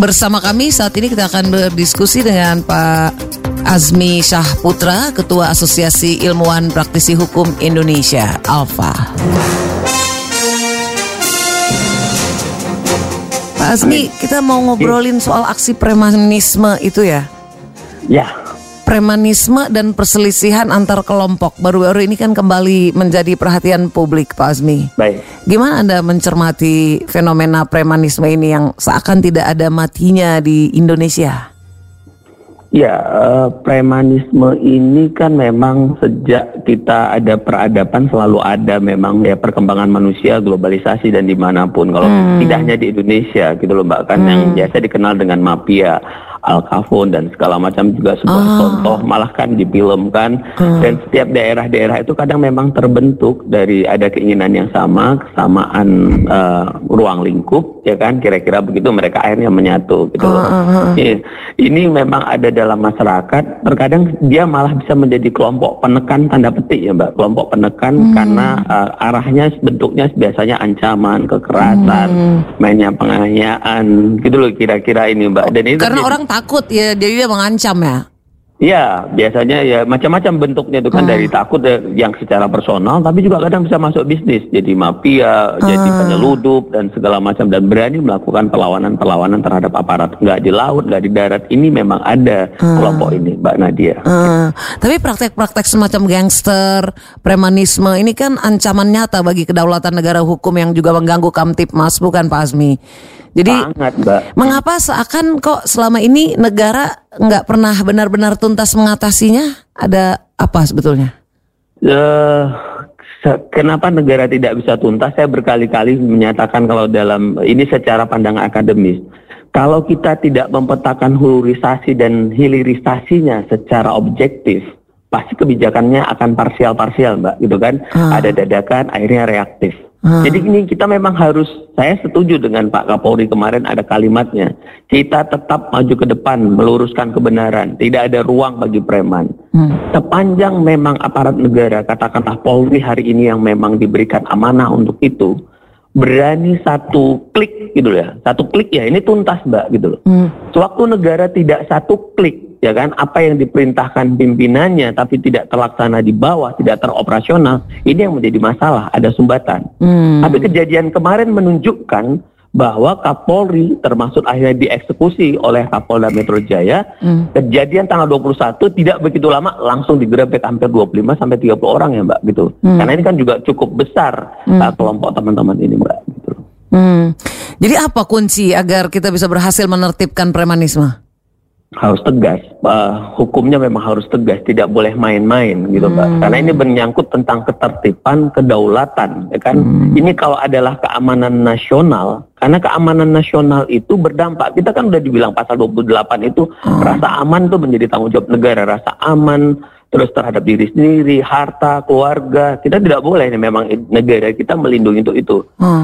Bersama kami saat ini kita akan berdiskusi dengan Pak Azmi Syah Putra, Ketua Asosiasi Ilmuwan Praktisi Hukum Indonesia, Alfa. Pak Azmi, kita mau ngobrolin soal aksi premanisme itu ya? Ya, Premanisme dan perselisihan antar kelompok baru-baru ini kan kembali menjadi perhatian publik, Pak Azmi. baik. Gimana Anda mencermati fenomena premanisme ini yang seakan tidak ada matinya di Indonesia? Ya, eh, premanisme ini kan memang sejak kita ada peradaban selalu ada memang ya perkembangan manusia, globalisasi dan di mana pun. Kalau tidak hanya di Indonesia gitu loh mbak kan yang biasa dikenal dengan mafia, al capone dan segala macam juga sebuah contoh malah kan difilmkan dan setiap daerah-daerah itu kadang memang terbentuk dari ada keinginan yang sama, kesamaan eh, ruang lingkup ya kan kira-kira begitu mereka akhirnya menyatu gitu loh. Iya. Ini memang ada dalam masyarakat. Terkadang dia malah bisa menjadi kelompok penekan tanda petik ya mbak. Kelompok penekan karena uh, arahnya bentuknya biasanya ancaman, kekerasan, mainnya penganiayaan gitu loh kira-kira ini mbak. Dan itu Karena orang takut ya, jadi dia mengancam ya. Iya, biasanya ya macam-macam bentuknya itu kan dari takut ya, yang secara personal, tapi juga kadang bisa masuk bisnis, jadi mafia, jadi penyeludup dan segala macam dan berani melakukan perlawanan-perlawanan terhadap aparat, nggak di laut, nggak di darat. Ini memang ada kelompok ini, Mbak Nadia. Eh, tapi praktek-praktek semacam gangster, premanisme ini kan ancaman nyata bagi kedaulatan negara hukum yang juga mengganggu Kamtipmas, bukan Pak Azmi? Jadi Sangat, Mbak. mengapa seakan kok selama ini negara nggak pernah benar-benar tuntas mengatasinya? Ada apa sebetulnya? Se- kenapa negara tidak bisa tuntas? Saya berkali-kali menyatakan kalau dalam ini secara pandangan akademis, kalau kita tidak mempetakan hulurisasi dan hilirisasinya secara objektif, pasti kebijakannya akan parsial-parsial, mbak, gitu kan? Ada dadakan, akhirnya reaktif. Jadi ini kita memang harus, saya setuju dengan Pak Kapolri kemarin ada kalimatnya, kita tetap maju ke depan, meluruskan kebenaran, tidak ada ruang bagi preman. Sepanjang memang aparat negara, katakanlah Polri hari ini yang memang diberikan amanah untuk itu, berani satu klik gitu ya, satu klik ya ini tuntas mbak gitu loh. Sewaktu negara tidak satu klik ya kan, apa yang diperintahkan pimpinannya tapi tidak terlaksana di bawah, tidak teroperasional, ini yang menjadi masalah, ada sumbatan. Tapi kejadian kemarin menunjukkan bahwa Kapolri termasuk akhirnya dieksekusi oleh Kapolda Metro Jaya. Kejadian tanggal 21 tidak begitu lama langsung digerebek hampir 25 sampai 30 orang ya, Mbak gitu. Karena ini kan juga cukup besar uh, kelompok teman-teman ini, Mbak gitu. Hmm. Jadi apa kunci agar kita bisa berhasil menertibkan premanisme? Harus tegas. Uh, hukumnya memang harus tegas, tidak boleh main-main gitu, Mbak. Karena ini menyangkut tentang ketertiban, kedaulatan, ya kan? Ini kalau adalah keamanan nasional, karena keamanan nasional itu berdampak. Kita kan udah dibilang pasal 28 itu rasa aman itu menjadi tanggung jawab negara, rasa aman terus terhadap diri sendiri, harta, keluarga. Kita tidak boleh ini memang negara kita melindungi untuk itu.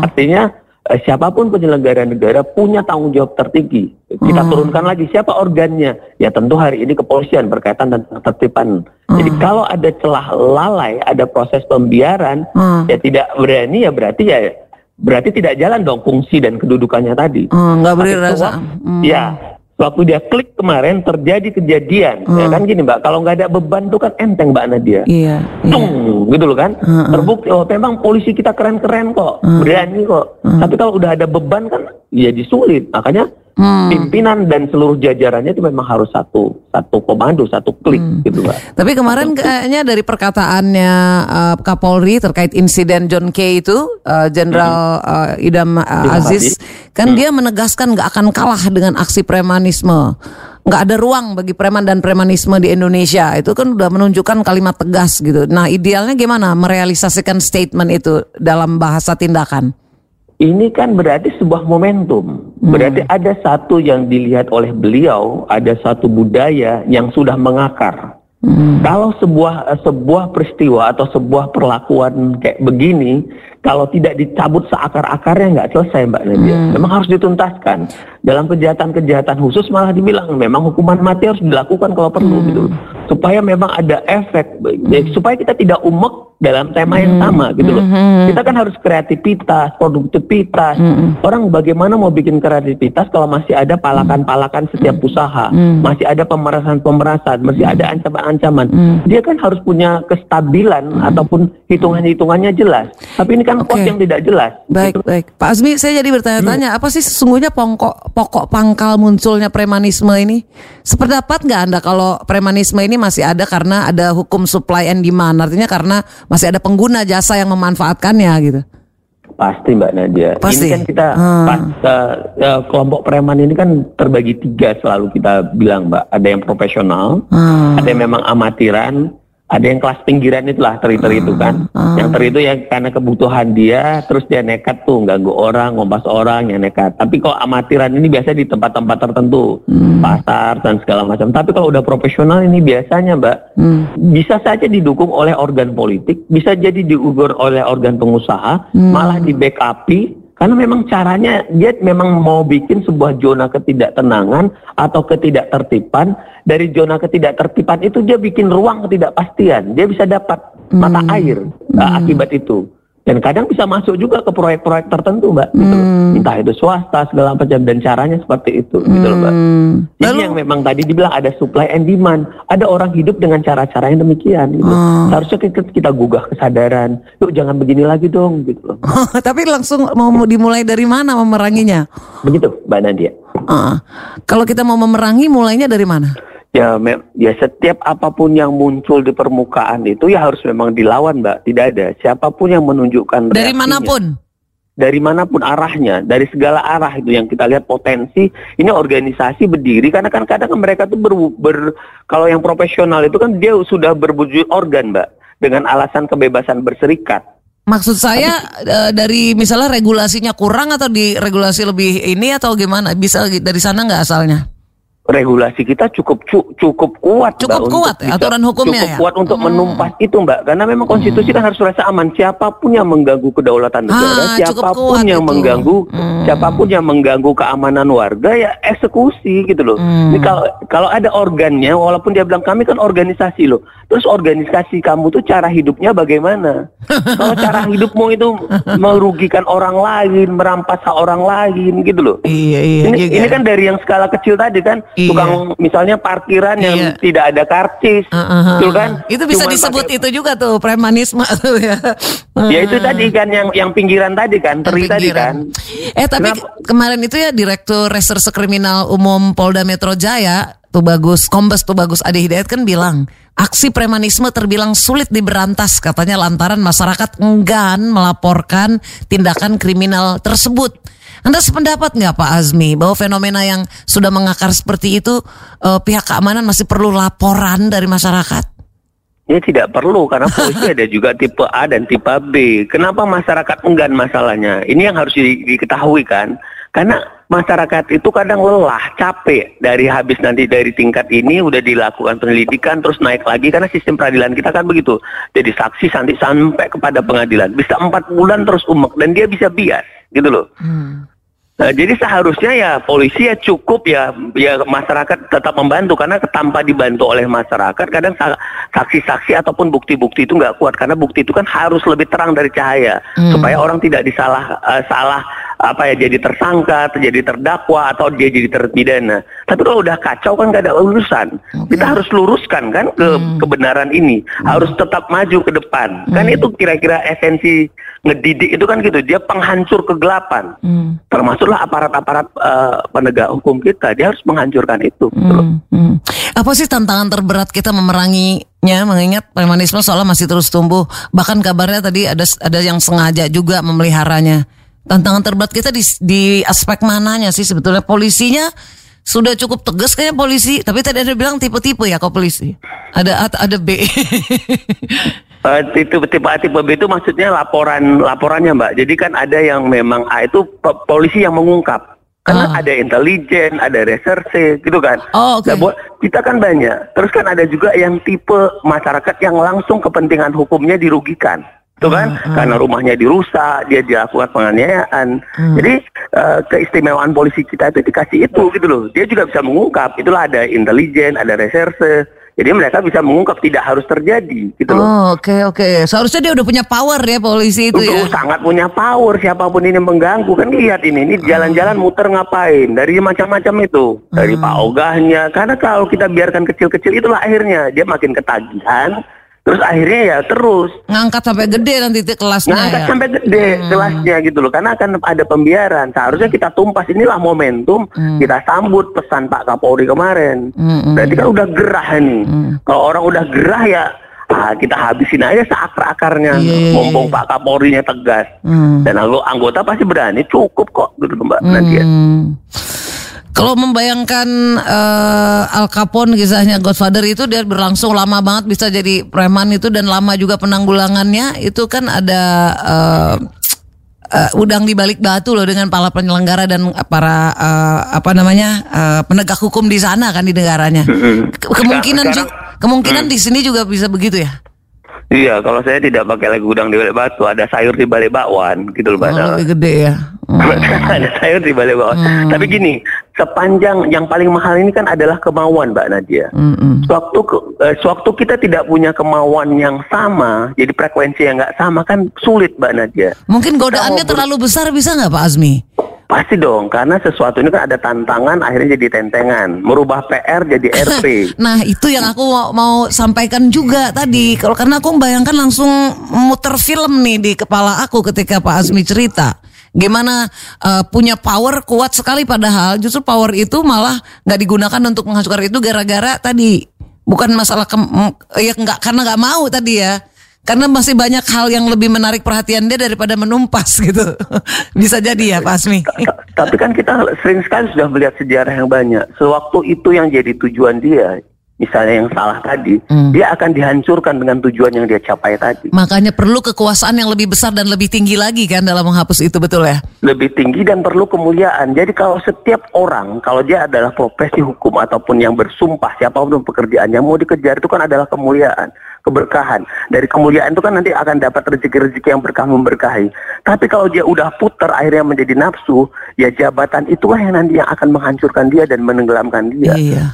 Artinya eh, siapa pun penyelenggara negara punya tanggung jawab tertinggi. Kita turunkan lagi siapa organnya. Ya tentu hari ini kepolisian berkaitan dengan ketertiban. Jadi kalau ada celah lalai, ada proses pembiaran, Hmm. ya tidak berani ya berarti ya berarti tidak jalan dong fungsi dan kedudukannya tadi. Hmm, nggak beri Tapi rasa. sewak- Ya, waktu dia klik kemarin terjadi kejadian. Ya kan gini Mbak, kalau nggak ada beban tuh kan enteng Mbak Nadia. Iya. iya. Tung, gitu loh kan. Terbukti oh memang polisi kita keren-keren kok, berani kok. Tapi kalau udah ada beban kan ya disulit. Makanya pimpinan dan seluruh jajarannya itu memang harus satu satu komando, satu klik gitu, Mbak. Tapi kemarin kayaknya dari perkataannya uh, Kapolri terkait insiden John Kay itu, uh, Jenderal uh, Idam uh, Idam Aziz, kan dia menegaskan nggak akan kalah dengan aksi premanisme. Nggak ada ruang bagi preman dan premanisme di Indonesia. Itu kan udah menunjukkan kalimat tegas gitu. Nah idealnya gimana merealisasikan statement itu dalam bahasa tindakan? Ini kan berarti sebuah momentum. Berarti ada satu yang dilihat oleh beliau, ada satu budaya yang sudah mengakar. Kalau sebuah eh, sebuah peristiwa atau sebuah perlakuan kayak begini kalau tidak dicabut seakar-akarnya nggak selesai Mbak Nadia. Hmm. Memang harus dituntaskan. Dalam kejahatan-kejahatan khusus malah dibilang memang hukuman mati harus dilakukan kalau perlu hmm. gitu. Supaya memang ada efek, hmm. supaya kita tidak umek dalam tema yang hmm. sama gitu loh. Hmm. Kita kan harus kreativitas, produktivitas. Hmm. Orang bagaimana mau bikin kreativitas kalau masih ada palakan-palakan setiap usaha, hmm. masih ada pemerasan-pemerasan, masih ada ancaman-ancaman. Hmm. Dia kan harus punya kestabilan hmm. ataupun hitungan-hitungannya jelas. Tapi ini kan okay. pos yang tidak jelas. Baik, gitu. baik. Pak Azmi, saya jadi bertanya-tanya, hmm. apa sih sesungguhnya pokok pokok pangkal munculnya premanisme ini? Sependapat nggak Anda kalau premanisme ini masih ada karena ada hukum supply and demand? Artinya karena masih ada pengguna jasa yang memanfaatkannya gitu. Pasti Mbak Nadia. Pasti. Ini kan kita hmm. pas, uh, uh, kelompok preman ini kan terbagi tiga selalu kita bilang Mbak. Ada yang profesional, hmm. ada yang memang amatiran, ada yang kelas pinggiran itulah teri-teri itu kan. Uh, Yang teri itu yang karena kebutuhan dia, terus dia nekat tuh ganggu orang, ngompas orang yang nekat. Tapi kalau amatiran ini biasa di tempat-tempat tertentu, hmm. pasar dan segala macam. Tapi kalau udah profesional ini biasanya mbak, hmm. bisa saja didukung oleh organ politik, bisa jadi diukur oleh organ pengusaha, hmm. malah di backupi karena memang caranya dia memang mau bikin sebuah zona ketidaktenangan atau ketidaktertiban. Dari zona ketidaktertiban itu dia bikin ruang ketidakpastian. Dia bisa dapat mata hmm. air hmm. akibat itu. Dan kadang bisa masuk juga ke proyek-proyek tertentu, Mbak. Gitu hmm. Entah itu swasta segala macam dan caranya seperti itu, hmm. gitu loh, Mbak. Hmm. Ini Lalu, yang memang tadi dibilang ada supply and demand. Ada orang hidup dengan cara-cara yang demikian. Gitu. Hmm. Seharusnya kita, kita gugah kesadaran. Yuk jangan begini lagi dong, gitu loh. Tapi langsung mau dimulai dari mana memeranginya? Begitu, Mbak Nadia. Uh, kalau kita mau memerangi, mulainya dari mana? Ya ya setiap apa pun yang muncul di permukaan itu ya harus memang dilawan mbak. Tidak ada. Siapa pun yang menunjukkan dari mana pun? Dari mana pun arahnya. Dari segala arah itu yang kita lihat potensi. Ini organisasi berdiri karena kan kadang mereka tuh ber, ber kalau yang profesional itu kan dia sudah berwujud organ mbak. Dengan alasan kebebasan berserikat. Maksud saya Tapi, uh, dari misalnya regulasinya kurang atau di regulasi lebih ini atau gimana? Bisa dari sana nggak asalnya? Regulasi kita cukup cukup kuat cukup mbak, kuat ya, aturan hukumnya cukup ya? kuat untuk hmm. menumpas itu mbak karena memang konstitusi hmm. kan harus rasa aman siapa pun yang mengganggu kedaulatan negara ah, siapa pun yang itu. mengganggu hmm. siapa pun yang mengganggu keamanan warga ya eksekusi gitu loh hmm. ini kalau kalau ada organnya walaupun dia bilang kami kan organisasi loh terus organisasi kamu tuh cara hidupnya bagaimana kalau cara hidupmu itu merugikan orang lain merampas hak orang lain gitu loh iya iya ini, iya, ini kan dari yang skala kecil tadi kan iya. tukang misalnya parkiran iya. yang tidak ada karcis, uh, uh, uh, itu kan? Itu bisa disebut pakai, itu juga tuh premanisme tuh ya. Uh, ya itu tadi kan yang yang pinggiran tadi kan, teri tadi kan. Eh tapi Kenapa? kemarin itu ya Direktur Reserse Kriminal Umum Polda Metro Jaya tuh bagus, Kombes tuh bagus Ade Hidayat kan bilang Aksi premanisme terbilang sulit diberantas katanya lantaran masyarakat enggan melaporkan tindakan kriminal tersebut. Anda sependapat nggak Pak Azmi bahwa fenomena yang sudah mengakar seperti itu uh, pihak keamanan masih perlu laporan dari masyarakat? Ya tidak perlu karena polisi ada juga tipe A dan tipe B. Kenapa masyarakat enggan masalahnya? Ini yang harus di, diketahui kan. Karena masyarakat itu kadang lelah, capek dari habis nanti dari tingkat ini udah dilakukan penyelidikan terus naik lagi karena sistem peradilan kita kan begitu. Jadi saksi nanti sampai kepada pengadilan bisa empat bulan terus umek dan dia bisa bias gitu loh. Hmm. Nah, jadi seharusnya ya polisi ya cukup ya ya masyarakat tetap membantu karena tanpa dibantu oleh masyarakat kadang saksi-saksi ataupun bukti-bukti itu nggak kuat karena bukti itu kan harus lebih terang dari cahaya hmm. supaya orang tidak disalah uh, salah apa ya jadi tersangka, jadi terdakwa atau dia jadi terpidana. Tapi kalau udah kacau kan gak ada urusan. Okay. Kita harus luruskan kan ke hmm. kebenaran ini, hmm. harus tetap maju ke depan. Kan hmm. Kan itu kira-kira esensi ngedidik itu kan gitu, dia penghancur kegelapan. Hmm. Termasuklah aparat-aparat uh, penegak hukum kita, dia harus menghancurkan itu. Hmm. Hmm. Apa sih tantangan terberat kita memeranginya mengingat premanisme soalnya masih terus tumbuh. Bahkan kabarnya tadi ada ada yang sengaja juga memeliharanya tantangan terberat kita di, di aspek mananya sih sebetulnya polisinya sudah cukup tegas kayaknya polisi tapi tadi ada bilang tipe-tipe ya kok polisi ada ada B Uh, tipe tipe A tipe B itu maksudnya laporan laporannya mbak. Jadi kan ada yang memang A itu polisi yang mengungkap. Karena uh. ada intelijen, ada reserse, gitu kan. Oh, okay. nah, kita kan banyak. Terus kan ada juga yang tipe masyarakat yang langsung kepentingan hukumnya dirugikan. Itu kan karena rumahnya dirusak, dia dilakukan penganiayaan. Jadi eh, keistimewaan polisi kita itu dikasih itu gitu loh. Dia juga bisa mengungkap. Itulah ada intelijen, ada reserse. Jadi mereka bisa mengungkap tidak harus terjadi gitu loh. Oh, oke oke. Seharusnya dia udah punya power ya polisi itu Itu ya. sangat punya power siapa pun ini yang mengganggu kan lihat ini ini jalan-jalan muter ngapain dari macam-macam itu dari pak ogahnya karena kalau kita biarkan kecil-kecil itulah akhirnya dia makin ketagihan terus akhirnya ya terus. Ngangkat sampai gede nanti kelasnya ngangkat ya. sampai gede kelasnya gitu loh. Karena akan ada pembiaran. Seharusnya kita tumpas. Inilah momentum kita sambut pesan Pak Kapolri kemarin. Hmm, berarti kan udah gerah ini. Kalau orang udah gerah ya ah, kita habisin aja seakar-akarnya. Iya, iya, mumpung Pak Kapolrinya tegas. Hmm. dan anggo- anggota pasti berani. Cukup kok gitu loh, Mbak. Nadia Hmm. Kalau membayangkan eh, Al Capone kisahnya Godfather itu dia berlangsung lama banget bisa jadi preman itu dan lama juga penanggulangannya itu kan ada eh, eh, udang di balik batu loh dengan para penyelenggara dan para eh, apa namanya eh, penegak hukum di sana kan di negaranya. Ke- Kemungkinan Sekarang- ju- kemungkinan di sini juga bisa begitu ya. Iya kalau saya tidak pakai lagi udang di balik batu ada sayur di balik bakwan gitu loh Mbak Oh, lebih gede ya. Hmm. ada sayur di balik bakwan tapi gini sepanjang yang paling mahal ini kan adalah kemauan Mbak Nadia Mm-mm. Sewaktu eh, sewaktu kita tidak punya kemauan yang sama, jadi frekuensi yang nggak sama kan sulit Mbak Nadia. Mungkin godaannya terlalu besar bisa nggak Pak Azmi? Pasti dong, karena sesuatu ini kan ada tantangan, akhirnya jadi tentengan, merubah PR jadi RP. Nah itu yang aku mau, mau sampaikan juga tadi. Kalau karena aku membayangkan langsung muter film nih di kepala aku ketika Pak Azmi cerita. Gimana eh, punya power kuat sekali padahal justru power itu malah nggak digunakan untuk menghancurkan itu gara-gara tadi bukan masalah ke, ya nggak karena nggak mau tadi ya. Karena masih banyak hal yang lebih menarik perhatian dia daripada menumpas gitu. Bisa jadi ya Pak Azmi. Ta- Tapi kan kita sering sekali sudah melihat sejarah yang banyak. Sewaktu itu yang jadi tujuan dia, misalnya yang salah tadi, dia akan dihancurkan dengan tujuan yang dia capai tadi. Makanya perlu kekuasaan yang lebih besar dan lebih tinggi lagi kan dalam menghapus itu betul ya? lebih tinggi dan perlu kemuliaan. Jadi kalau setiap orang, kalau dia adalah profesi hukum ataupun yang bersumpah siapa pun pekerjaan yang mau dikejar itu kan adalah kemuliaan, keberkahan. Dari kemuliaan itu kan nanti akan dapat rezeki-rezeki yang berkah memberkahi. Tapi kalau dia udah putar akhirnya menjadi nafsu, ya jabatan itulah yang nanti yang akan menghancurkan dia dan menenggelamkan dia. Iya.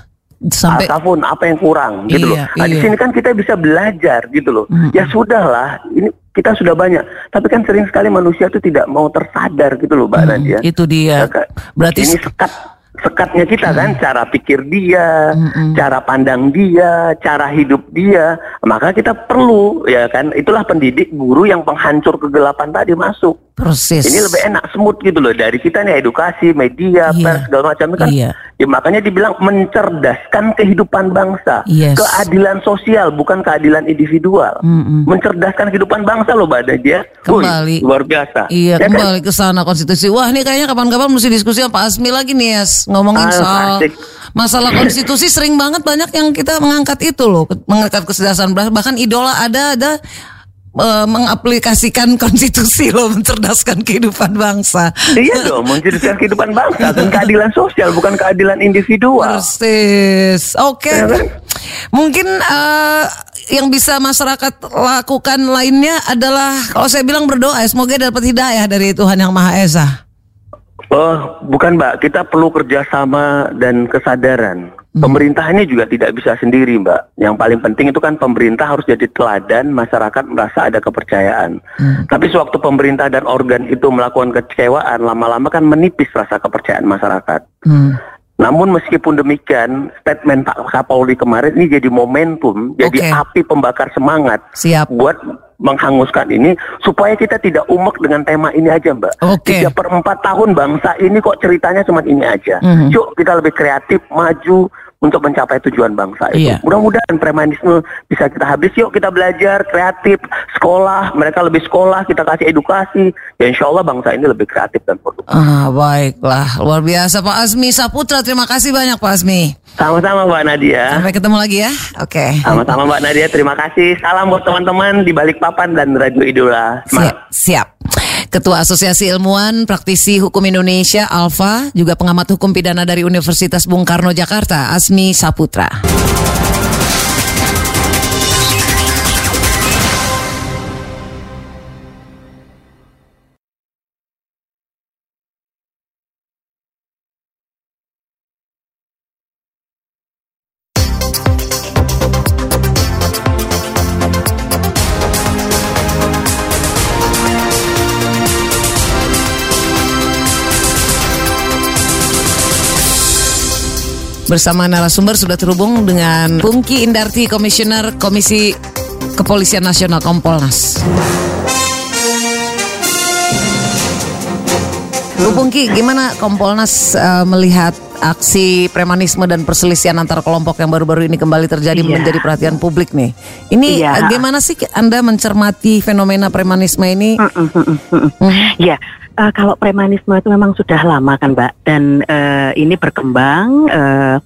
Sampai Apa pun apa yang kurang gitu loh. Iya, Nah, di iya. sini kan kita bisa belajar gitu loh. Ya sudahlah, ini kita sudah banyak. Tapi kan sering sekali manusia itu tidak mau tersadar gitu loh, Mbak Nadia. itu dia. Maka Berarti ini sekat sekatnya kita kan cara pikir dia, cara pandang dia, cara hidup dia. Maka kita perlu ya kan itulah pendidik guru yang penghancur kegelapan tadi masuk. Persis. Ini lebih enak smooth gitu loh dari kita nih edukasi, media, Iya. pers segala macam kan. Iya. Ya makanya dibilang mencerdaskan kehidupan bangsa. Yes. Keadilan sosial bukan keadilan individual. Mencerdaskan kehidupan bangsa loh Nadia. Wih, Kembali. luar biasa. Iya Ya kan? kembali ke sana konstitusi. Wah ini kayaknya kapan-kapan mesti diskusi sama Pak Asmi lagi nih ya ngomongin Ah, soal asik. masalah konstitusi sering banget banyak yang kita mengangkat itu loh, mengangkat kecerdasan beras. bahkan idola ada ada eh, mengaplikasikan konstitusi loh mencerdaskan kehidupan bangsa. Iya dong, mencerdaskan kehidupan bangsa dan keadilan sosial bukan keadilan individual. Persis. Oke. Ya kan? Mungkin eh, yang bisa masyarakat lakukan lainnya adalah kalau saya bilang berdoa ya, semoga dapat hidayah dari Tuhan yang Maha Esa. Oh, bukan Mbak, kita perlu kerjasama dan kesadaran. Pemerintah ini juga tidak bisa sendiri Mbak. Yang paling penting itu kan pemerintah harus jadi teladan, masyarakat merasa ada kepercayaan. Tapi sewaktu pemerintah dan organ itu melakukan kecewaan, lama-lama kan menipis rasa kepercayaan masyarakat. Hmm. Namun meskipun demikian, statement Pak Kapolri kemarin ini jadi momentum, jadi Oke. api pembakar semangat Siap. buat menghanguskan ini supaya kita tidak umek dengan tema ini aja Mbak. Oke. Tiga per empat tahun bangsa ini kok ceritanya cuma ini aja. Mhm. Yuk kita lebih kreatif, maju untuk mencapai tujuan bangsa itu. Iya. Mudah-mudahan premanisme bisa kita habis. Yuk kita belajar kreatif, sekolah, mereka lebih sekolah, kita kasih edukasi. Ya insya Allah bangsa ini lebih kreatif dan produktif. Ah, baiklah. Luar biasa Pak Azmi Saputra. Terima kasih banyak Pak Azmi. Sama-sama Mbak Nadia. Sampai ketemu lagi ya. Oke. Sama-sama Mbak Nadia, terima kasih. Salam buat teman-teman di Balikpapan dan Radio Idola. Siap, siap. Ketua Asosiasi Ilmuwan Praktisi Hukum Indonesia Alfa, juga pengamat hukum pidana dari Universitas Bung Karno Jakarta, Asmi Saputra. Bersama narasumber sudah terhubung dengan Pungki Indarti, Komisioner Komisi Kepolisian Nasional Kompolnas. Bu Pungki, gimana Kompolnas uh, melihat aksi premanisme dan perselisihan antar kelompok yang baru-baru ini kembali terjadi Iya. menjadi perhatian publik nih. Ini Iya. uh, gimana sih Anda mencermati fenomena premanisme ini? Mhm. Ya, eh, kalau premanisme itu memang sudah lama kan, Mbak, dan eh, ini berkembang eh,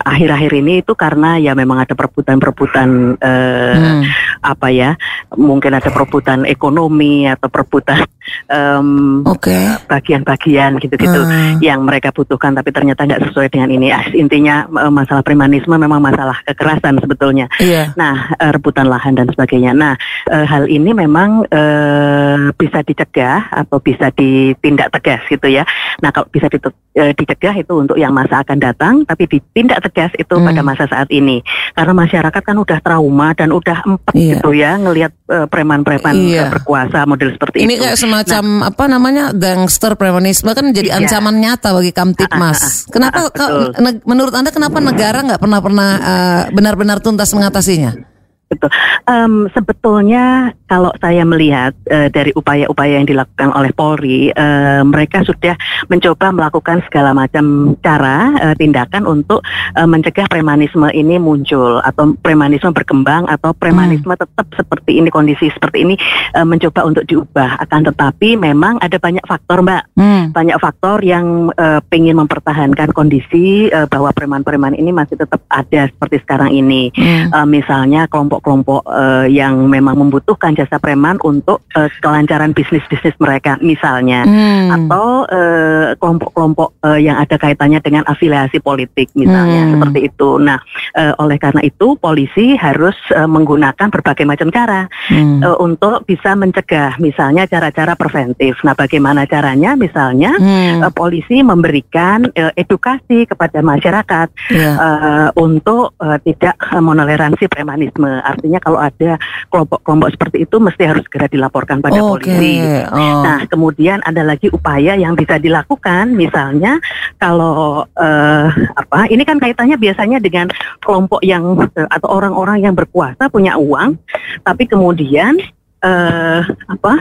akhir-akhir ini itu karena ya memang ada perebutan-perebutan eh, Hmm. Apa ya, mungkin ada perebutan ekonomi atau perebutan em, Oke. bagian-bagian gitu-gitu Hmm. yang mereka butuhkan tapi ternyata nggak sesuai dengan ini. Ah, intinya eh, masalah premanisme memang masalah kekerasan sebetulnya. Iya. Nah, eh, rebutan lahan dan sebagainya. Nah, eh, hal ini memang eh, bisa dicegah atau bisa ditindak tegas gitu ya. Nah, kalau bisa dicegah itu untuk yang masa akan datang, tapi ditindak tegas itu Hmm. pada masa saat ini. Karena masyarakat kan udah trauma dan udah empet Iya. Gitu ya ngelihat eh, preman-preman Iya. berkuasa model seperti Ini itu. kayak semacam apa namanya gangster premanisme kan jadi Iya. ancaman nyata bagi Kamtipmas. Ah, ah, ah. Kenapa kalau- betul. menurut Anda kenapa negara nggak pernah pernah eh, benar-benar tuntas mengatasinya? Betul. Em, sebetulnya kalau saya melihat eh, dari upaya-upaya yang dilakukan oleh Polri, eh, mereka sudah mencoba melakukan segala macam cara eh, tindakan untuk eh, mencegah premanisme ini muncul atau premanisme berkembang atau premanisme tetap seperti ini kondisi seperti ini eh, mencoba untuk diubah. Akan tetapi memang ada banyak faktor, Mbak Hmm. banyak faktor yang eh, pengen mempertahankan kondisi eh, bahwa preman-preman ini masih tetap ada seperti sekarang ini. Hmm. Eh, misalnya kelompok-kelompok eh, yang memang membutuhkan jasa preman untuk eh, kelancaran bisnis-bisnis mereka, misalnya. Hmm. Atau eh, kelompok-kelompok eh, yang ada kaitannya dengan afiliasi politik, misalnya Hmm. seperti itu. Nah, eh, oleh karena itu polisi harus eh, menggunakan berbagai macam cara Hmm. eh, untuk bisa mencegah, misalnya cara-cara preventif. Nah, bagaimana caranya? Misalnya Hmm. eh, polisi memberikan eh, edukasi kepada masyarakat Iya. eh, untuk eh, tidak menoleransi premanisme. Artinya kalau ada kelompok-kelompok seperti itu mesti harus segera dilaporkan pada Oke. polisi. Oh. Nah, kemudian ada lagi upaya yang bisa dilakukan, misalnya kalau eh, apa? Ini kan kaitannya biasanya dengan kelompok yang eh, atau orang-orang yang berkuasa punya uang, tapi kemudian eh, apa?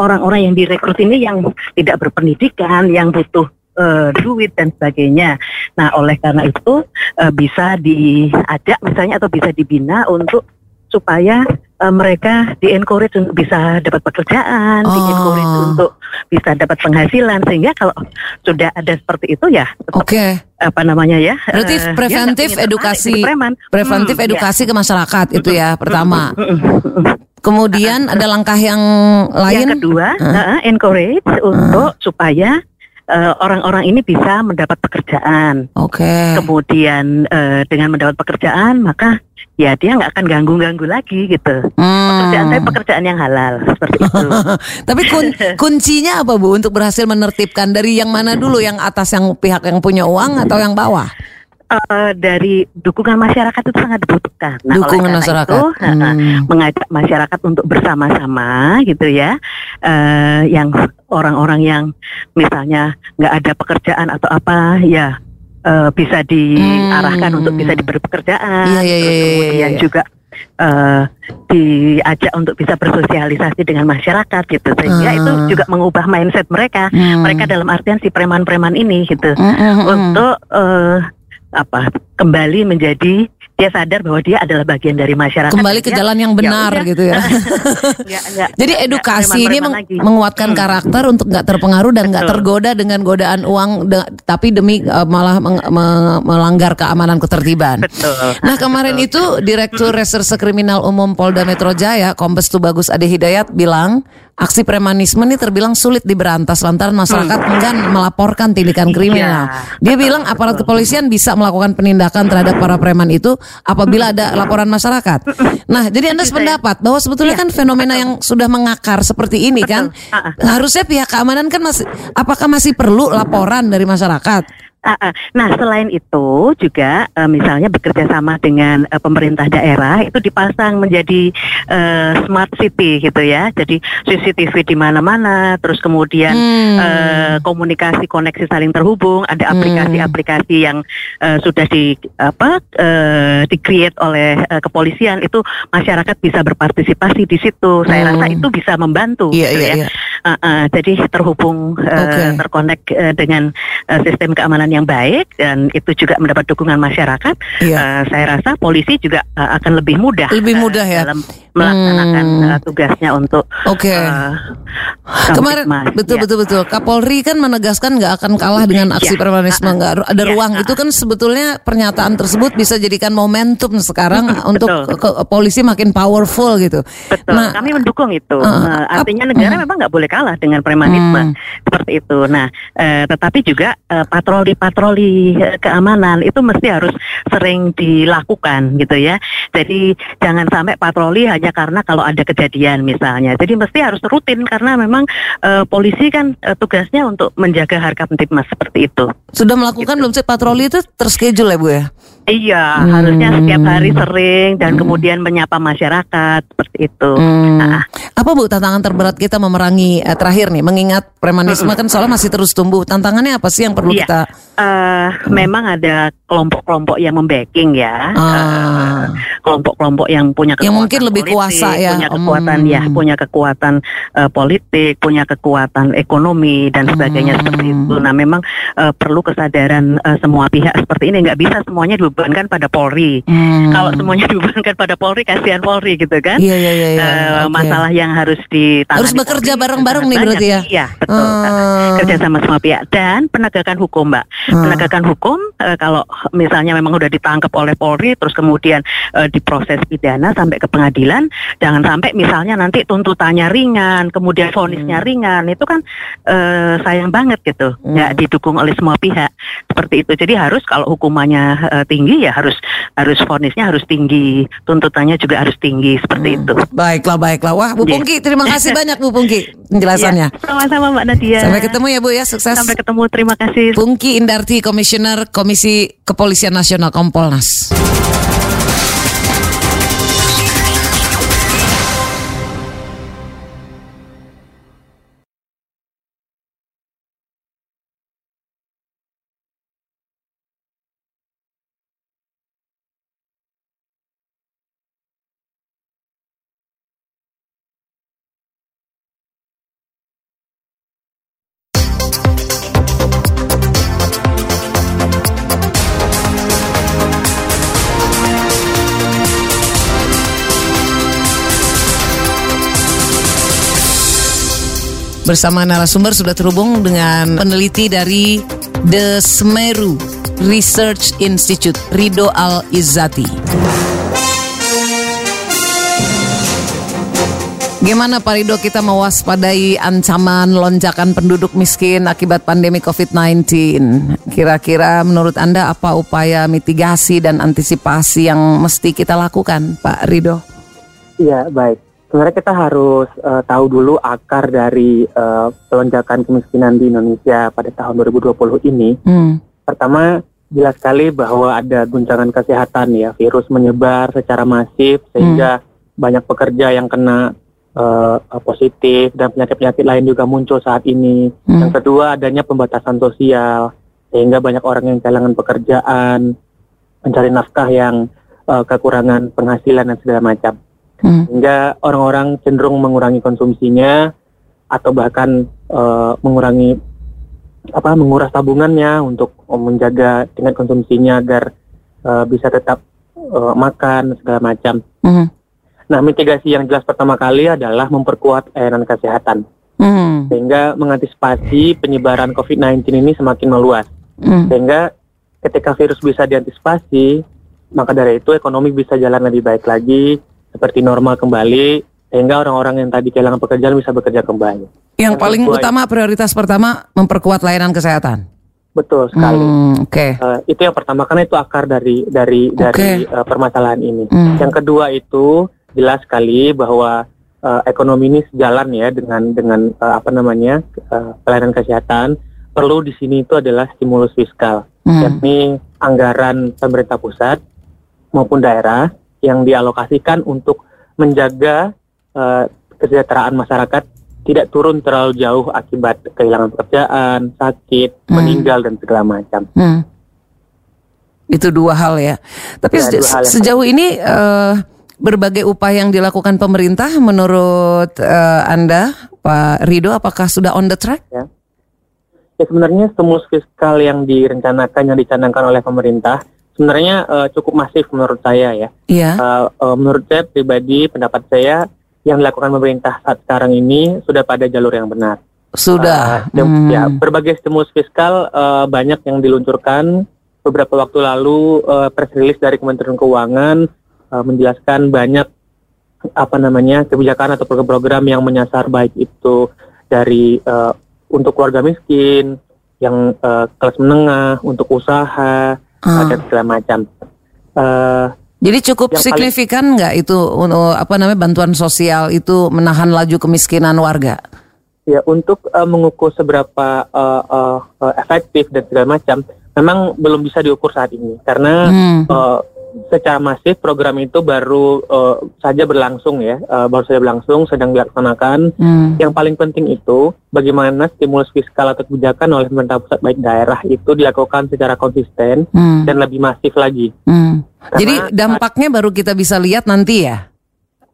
Orang-orang yang direkrut ini yang tidak berpendidikan, yang butuh eh, duit dan sebagainya. Nah, oleh karena itu eh, bisa diajak misalnya atau bisa dibina untuk supaya eh, mereka di encourage untuk bisa dapat pekerjaan, di Oh. encourage untuk bisa dapat penghasilan sehingga kalau sudah ada seperti itu ya tetap Oke. apa namanya ya Berarti nggak preventif tertarik edukasi preman. preventif Hmm, edukasi ke masyarakat itu ya pertama. ya. Mm. Kemudian ada langkah yang lain. Yang kedua, Hah? eh, encourage untuk supaya eh, orang-orang ini bisa mendapat pekerjaan. Oke. Kemudian eh, dengan mendapat pekerjaan maka ya dia nggak akan ganggu-ganggu lagi gitu. Pekerjaan Hmm. saya pekerjaan yang halal seperti itu. Tapi kun- kuncinya apa Bu untuk berhasil menertibkan dari yang mana dulu yang atas yang pihak yang punya uang atau yang bawah? Eh, dari dukungan masyarakat itu sangat dibutuhkan. Nah, Dukungan masyarakat. itu, Hmm. mengajak masyarakat untuk bersama-sama gitu ya, eh, yang orang-orang yang misalnya nggak ada pekerjaan atau apa, ya eh, bisa diarahkan Hmm. untuk bisa diberi pekerjaan. Iya, Terus iya, iya, kemudian iya. juga eh, diajak untuk bisa bersosialisasi dengan masyarakat gitu, sehingga Ah. itu juga mengubah mindset mereka. Hmm. Mereka dalam artian si preman-preman ini gitu Hmm, hmm, hmm. untuk eh, apa kembali menjadi dia sadar bahwa dia adalah bagian dari masyarakat. kembali ke Dia- jalan yang ya benar udah. gitu ya. Nggak- Jadi edukasi ini meng- lagi. menguatkan karakter untuk nggak terpengaruh dan nggak Betul. tergoda dengan godaan uang, de- tapi demi eh, malah meng- me- melanggar keamanan ketertiban. Betul. Nah kemarin itu Direktur Reserse Kriminal Umum Polda Metro Jaya Kombes Tubagus Ade Hidayat bilang aksi premanisme ini terbilang sulit diberantas lantaran masyarakat enggan melaporkan tindakan kriminal. Dia bilang aparat kepolisian bisa melakukan penindakan terhadap para preman itu apabila ada laporan masyarakat. Nah, jadi Anda sependapat bahwa sebetulnya kan fenomena yang sudah mengakar seperti ini kan harusnya pihak keamanan kan masih apakah masih perlu laporan dari masyarakat? Uh, uh. Nah, selain itu juga uh, misalnya bekerja sama dengan uh, pemerintah daerah itu dipasang menjadi uh, smart city gitu ya. Jadi CCTV di mana-mana, terus kemudian hmm. uh, komunikasi koneksi saling terhubung, ada hmm. aplikasi-aplikasi yang uh, sudah di apa uh, di-create oleh uh, kepolisian itu masyarakat bisa berpartisipasi di situ. Saya hmm. rasa itu bisa membantu yeah, gitu yeah, ya. Yeah. Uh, uh, jadi terhubung uh, okay. terkonek uh, dengan uh, sistem keamanan yang baik dan itu juga mendapat dukungan masyarakat, iya. uh, saya rasa polisi juga uh, akan lebih mudah lebih mudah uh, ya dalam melaksanakan hmm. uh, tugasnya untuk Oke. Okay. Uh, Kemarin betul ya. betul betul Kapolri kan menegaskan nggak akan kalah dengan aksi ya. premanisme nggak ada ya. ruang itu kan sebetulnya pernyataan tersebut bisa jadikan momentum sekarang untuk ke, ke, polisi makin powerful gitu. Betul. Nah, kami mendukung itu. Uh, uh, artinya negara uh, memang nggak boleh kalah dengan premanisme uh, seperti itu. Nah, uh, tetapi juga uh, patroli-patroli uh, keamanan itu mesti harus sering dilakukan gitu ya. Jadi jangan sampai patroli hanya karena kalau ada kejadian misalnya. Jadi mesti harus rutin karena memang uh, polisi kan uh, tugasnya untuk menjaga harga mas seperti itu. Sudah melakukan gitu. belum sih patroli itu terschedule ya Bu ya? Iya, hmm. harusnya setiap hari sering dan hmm. kemudian menyapa masyarakat seperti itu. Hmm. Nah. Apa Bu tantangan terberat kita memerangi uh, terakhir nih mengingat premanisme kan soalnya masih terus tumbuh. Tantangannya apa sih yang perlu iya. kita uh, hmm. memang ada kelompok-kelompok yang membacking ya. Ah. kelompok-kelompok yang punya kekuatan yang mungkin lebih politik, kuasa ya. Punya kekuatan ya, hmm. ya, punya kekuatan uh, politik, punya kekuatan ekonomi dan sebagainya hmm. seperti itu. Nah, memang uh, perlu kesadaran uh, semua pihak seperti ini nggak bisa semuanya dibebankan pada Polri. Hmm. Kalau semuanya dibebankan pada Polri, kasihan Polri gitu kan. Iya iya iya. iya. Uh, okay. Masalah yang harus ditangani. Harus bekerja bareng-bareng nih berarti ya. Iya betul. Hmm. Kerja sama semua pihak dan penegakan hukum, Mbak. Hmm. Penegakan hukum uh, kalau misalnya memang udah ditangkap oleh Polri, terus kemudian uh, diproses pidana sampai ke pengadilan, jangan sampai misalnya nanti tuntutannya ringan, kemudian vonisnya hmm. ringan, itu kan uh, sayang banget gitu, hmm. ya didukung oleh semua pihak seperti itu. Jadi harus kalau hukumannya uh, tinggi ya harus harus vonisnya harus tinggi, tuntutannya juga harus tinggi seperti hmm. itu. Baiklah, baiklah. Wah, Bu yeah. Pungki, terima kasih banyak Bu Pungki penjelasannya. Ya, sama-sama Mbak Nadia. Sampai ketemu ya Bu ya, sukses. Sampai ketemu, terima kasih. Pungki Indarti, Komisioner Komisi Kepolisian Nasional Kompolnas. Bersama narasumber sudah terhubung dengan peneliti dari The Semeru Research Institute, Rido Al Izzati. Gimana Pak Rido kita mewaspadai ancaman lonjakan penduduk miskin akibat pandemi COVID-19? Kira-kira menurut Anda apa upaya mitigasi dan antisipasi yang mesti kita lakukan Pak Rido? Iya, baik sebenarnya kita harus uh, tahu dulu akar dari uh, pelonjakan kemiskinan di Indonesia pada tahun 2020 ini. Hmm. Pertama, jelas sekali bahwa ada guncangan kesehatan ya, virus menyebar secara masif sehingga hmm. banyak pekerja yang kena uh, positif dan penyakit-penyakit lain juga muncul saat ini. Hmm. Yang kedua, adanya pembatasan sosial sehingga banyak orang yang kehilangan pekerjaan, mencari nafkah yang uh, kekurangan penghasilan dan segala macam hmm. sehingga orang-orang cenderung mengurangi konsumsinya atau bahkan uh, mengurangi apa menguras tabungannya untuk menjaga tingkat konsumsinya agar uh, bisa tetap uh, makan segala macam. Hmm. Nah, mitigasi yang jelas pertama kali adalah memperkuat layanan kesehatan. Hmm. Sehingga mengantisipasi penyebaran COVID-19 ini semakin meluas. Hmm. Sehingga ketika virus bisa diantisipasi, maka dari itu ekonomi bisa jalan lebih baik lagi, seperti normal kembali sehingga orang-orang yang tadi kehilangan pekerjaan bisa bekerja kembali. Yang Dan paling utama prioritas pertama memperkuat layanan kesehatan. Betul sekali. Hmm, Oke. Okay. Uh, eh, itu yang pertama karena itu akar dari dari okay. dari uh, permasalahan ini. Hmm. Yang kedua itu jelas sekali bahwa uh, ekonomi ini sejalan ya dengan dengan uh, apa namanya uh, pelayanan kesehatan. perlu di sini itu adalah stimulus fiskal, hmm. yakni anggaran pemerintah pusat maupun daerah yang dialokasikan untuk menjaga uh, kesejahteraan masyarakat tidak turun terlalu jauh akibat kehilangan pekerjaan, sakit, hmm. meninggal dan segala macam. Hmm. Itu dua hal ya. Tapi ya, se hal sejauh ini uh, berbagai upaya yang dilakukan pemerintah menurut uh, Anda, Pak Rido, apakah sudah on the track? Ya. ya sebenarnya stimulus fiskal yang direncanakan, yang dicanangkan oleh pemerintah sebenarnya uh, cukup masif menurut saya ya. Iya. Uh, uh, menurut saya pribadi, pendapat saya yang dilakukan pemerintah saat sekarang ini sudah pada jalur yang benar. Sudah. Uh, hmm. Ya, berbagai stimulus fiskal uh, banyak yang diluncurkan. Beberapa waktu lalu uh, press release dari Kementerian Keuangan uh, menjelaskan banyak apa namanya kebijakan atau program-program yang menyasar baik itu dari uh, untuk keluarga miskin, yang uh, kelas menengah, untuk usaha, uh. dan segala macam. Uh, jadi cukup signifikan nggak itu untuk apa namanya bantuan sosial itu menahan laju kemiskinan warga? Ya untuk uh, mengukur seberapa uh, uh, uh, efektif dan segala macam, memang belum bisa diukur saat ini karena hmm. uh, secara masif program itu baru uh, saja berlangsung ya, uh, baru saja berlangsung, sedang dilaksanakan. Hmm. Yang paling penting itu bagaimana stimulus fiskal atau kebijakan oleh pemerintah pusat baik daerah itu dilakukan secara konsisten hmm. dan lebih masif lagi. Hmm. Jadi dampaknya baru kita bisa lihat nanti ya.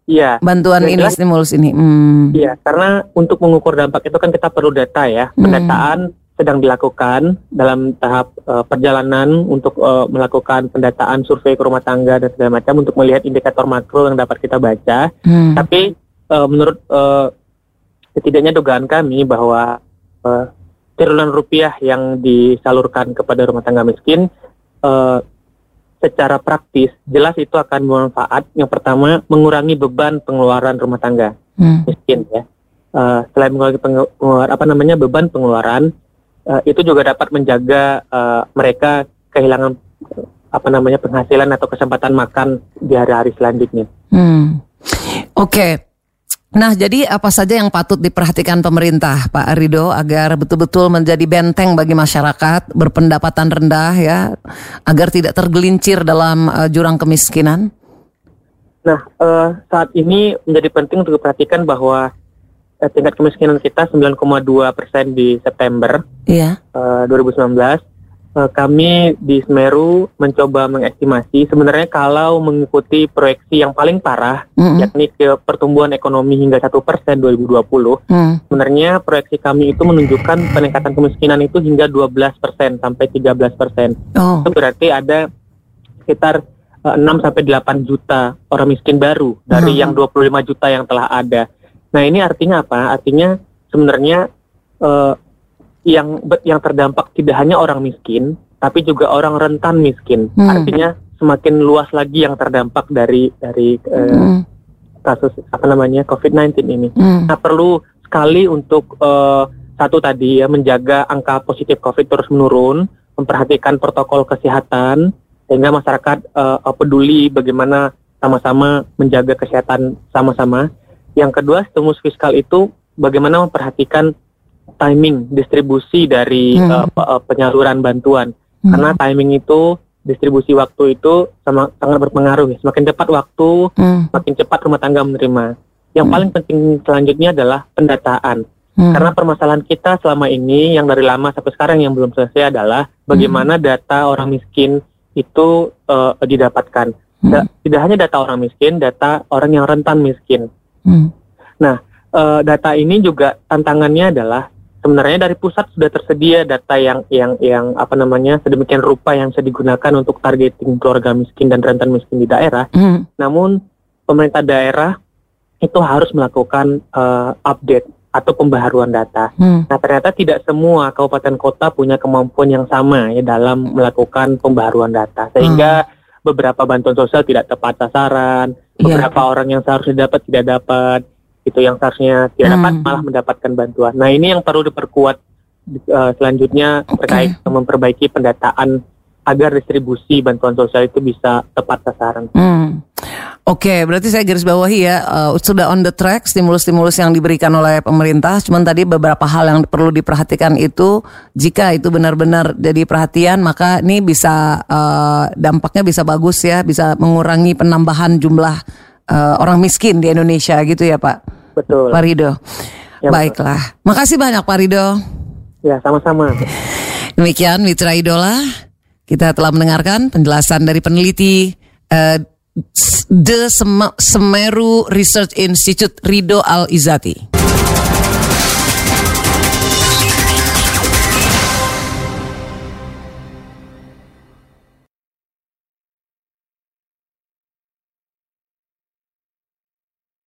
Iya. Bantuan ini, stimulus ini. Hmm. Iya, karena untuk mengukur dampak itu kan kita perlu data ya, hmm. Sedang dilakukan dalam tahap uh, perjalanan untuk uh, melakukan pendataan survei ke rumah tangga dan segala macam untuk melihat indikator makro yang dapat kita baca. Hmm. Tapi uh, menurut uh, setidaknya dugaan kami bahwa uh, triliunan rupiah yang disalurkan kepada rumah tangga miskin uh, secara praktis jelas itu akan bermanfaat. Yang pertama mengurangi beban pengeluaran rumah tangga hmm. miskin ya. Uh, selain mengurangi pengeluaran apa namanya beban pengeluaran uh, itu juga dapat menjaga uh, mereka kehilangan apa namanya penghasilan atau kesempatan makan di hari-hari selanjutnya. Hmm. Oke. Okay. Nah, jadi apa saja yang patut diperhatikan pemerintah, Pak Rido, agar betul-betul menjadi benteng bagi masyarakat berpendapatan rendah ya, agar tidak tergelincir dalam uh, jurang kemiskinan? Nah, uh, saat ini menjadi penting untuk diperhatikan bahwa eh, tingkat kemiskinan kita 9,2 persen di September iya. uh, 2019. Uh, kami di Semeru mencoba mengestimasi sebenarnya kalau mengikuti proyeksi yang paling parah, mm -hmm. yakni ke pertumbuhan ekonomi hingga satu persen 2020, mm. sebenarnya proyeksi kami itu menunjukkan peningkatan kemiskinan itu hingga 12 persen sampai 13 persen. Oh. Itu berarti ada sekitar 6 eh, sampai 8 juta orang miskin baru dari hmm. yang 25 juta yang telah ada. Nah ini artinya apa? Artinya sebenarnya uh, yang yang terdampak tidak hanya orang miskin, tapi juga orang rentan miskin. Hmm. Artinya semakin luas lagi yang terdampak dari dari uh, hmm. kasus apa namanya COVID-19 ini. Hmm. Nah perlu sekali untuk uh, satu tadi ya menjaga angka positif COVID terus menurun, memperhatikan protokol kesehatan sehingga masyarakat uh, peduli bagaimana sama-sama menjaga kesehatan sama-sama. Yang kedua, stimulus fiskal itu bagaimana memperhatikan timing distribusi dari hmm. uh, penyaluran bantuan. Hmm. Karena timing itu distribusi waktu itu sama sangat berpengaruh. Ya. Semakin cepat waktu, hmm. semakin cepat rumah tangga menerima. Yang hmm. paling penting selanjutnya adalah pendataan. Hmm. Karena permasalahan kita selama ini yang dari lama sampai sekarang yang belum selesai adalah bagaimana hmm. data orang miskin itu uh, didapatkan. Hmm. Tidak hanya data orang miskin, data orang yang rentan miskin. Hmm. Nah, uh, data ini juga tantangannya adalah sebenarnya dari pusat sudah tersedia data yang yang yang apa namanya sedemikian rupa yang bisa digunakan untuk targeting keluarga miskin dan rentan miskin di daerah. Hmm. Namun pemerintah daerah itu harus melakukan uh, update atau pembaharuan data. Hmm. Nah ternyata tidak semua kabupaten kota punya kemampuan yang sama ya dalam melakukan pembaharuan data sehingga hmm. beberapa bantuan sosial tidak tepat sasaran. Beberapa yeah. orang yang seharusnya dapat tidak dapat itu yang seharusnya tidak hmm. dapat malah mendapatkan bantuan nah ini yang perlu diperkuat uh, selanjutnya okay. terkait memperbaiki pendataan agar distribusi bantuan sosial itu bisa tepat sasaran. Hmm. Oke, okay, berarti saya garis bawahi ya uh, sudah on the track stimulus-stimulus yang diberikan oleh pemerintah. Cuman tadi beberapa hal yang perlu diperhatikan itu jika itu benar-benar jadi perhatian maka ini bisa uh, dampaknya bisa bagus ya, bisa mengurangi penambahan jumlah uh, orang miskin di Indonesia gitu ya Pak. Betul. Pak Rido. Ya, Baiklah, betul. makasih banyak Pak Rido. Ya sama-sama. Demikian Mitra Idola, kita telah mendengarkan penjelasan dari peneliti. Uh, The Semeru Research Institute Rido Al Izati.